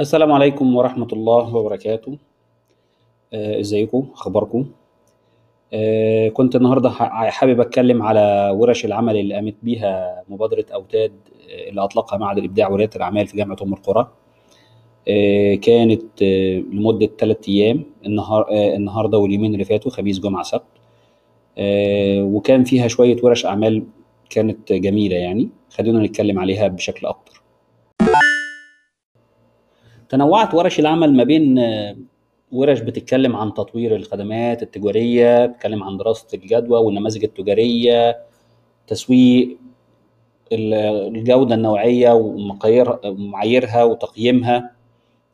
السلام عليكم ورحمة الله وبركاته. آه، إزيكم؟ أخباركم؟ آه، كنت النهارده ح- حابب أتكلم على ورش العمل اللي قامت بيها مبادرة أوتاد آه، اللي أطلقها معهد الابداع وريادة الأعمال في جامعة أم القرى. آه، كانت آه، لمدة ثلاث أيام النهار آه، النهارده واليومين اللي فاتوا خميس جمعة سبت. وكان فيها شوية ورش أعمال كانت جميلة يعني خلينا نتكلم عليها بشكل أكتر. تنوعت ورش العمل ما بين آه، ورش بتتكلم عن تطوير الخدمات التجارية بتتكلم عن دراسة الجدوى والنماذج التجارية تسويق ال- الجودة النوعية ومعاييرها وتقييمها.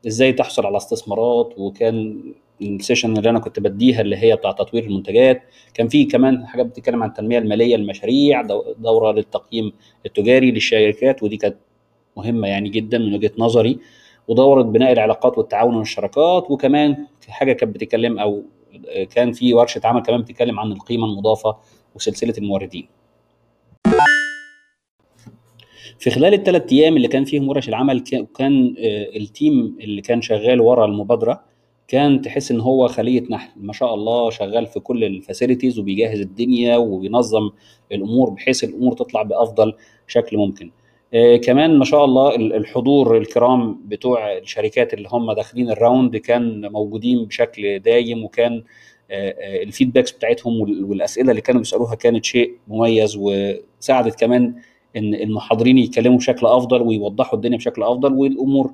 إزاي تحصل على استثمارات؟ وكان ال session اللي أنا كنت بديها اللي هي بتاع تطوير المنتجات. كان في كمان حاجات بتتكلم عن التنمية المالية للمشاريع دو- دورة للتقييم التجاري للشركات ودي كانت مهمة يعني جدا من وجهة نظري. ودورة بناء العلاقات والتعاون والشراكات وكمان في حاجة كانت بتتكلم أو كان في ورشة عمل كمان بتتكلم عن القيمة المضافة وسلسلة الموردين. في خلال الثلاث أيام اللي كان فيهم ورش العمل كان آه، ال team اللي كان شغال ورا المبادرة كان تحس إن هو خلية نحل. ما شاء الله شغال في كل ال facilities وبيجهز الدنيا وبينظم الأمور بحيث الأمور تطلع بأفضل شكل ممكن. كمان ما شاء الله ال- الحضور الكرام بتوع الشركات اللي هم داخلين ال round كان موجودين بشكل دايم وكان آه، آه، ال feedbacks بتاعتهم وال- والأسئلة اللي كانوا بيسألوها كانت شيء مميز وساعدت كمان إن المحاضرين يتكلموا بشكل أفضل ويوضحوا الدنيا بشكل أفضل والأمور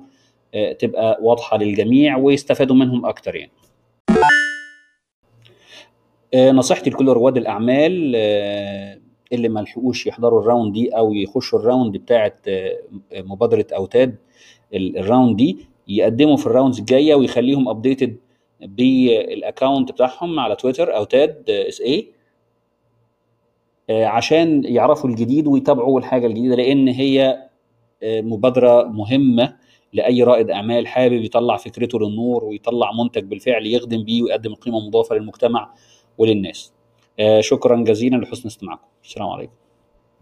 آه، تبقى واضحة للجميع ويستفادوا منهم أكتر يعني. آه، نصيحتي لكل رواد الأعمال آه، اللي ما لحقوش يحضروا ال round دي أو يخشوا ال round بتاعه آه، مبادرة أوتاد ال- ال round دي يقدموا في ال rounds الجاية ويخليهم updated بال account بتاعهم على تويتر أوتاد SA عشان يعرفوا الجديد ويتابعوا الحاجة الجديدة لأن هي آه، مبادرة مهمة لأي رائد أعمال حابب يطلع فكرته للنور ويطلع منتج بالفعل يخدم بيه ويقدم قيمة مضافة للمجتمع وللناس. آه، شكرا جزيلا لحسن استماعكم. السلام عليكم.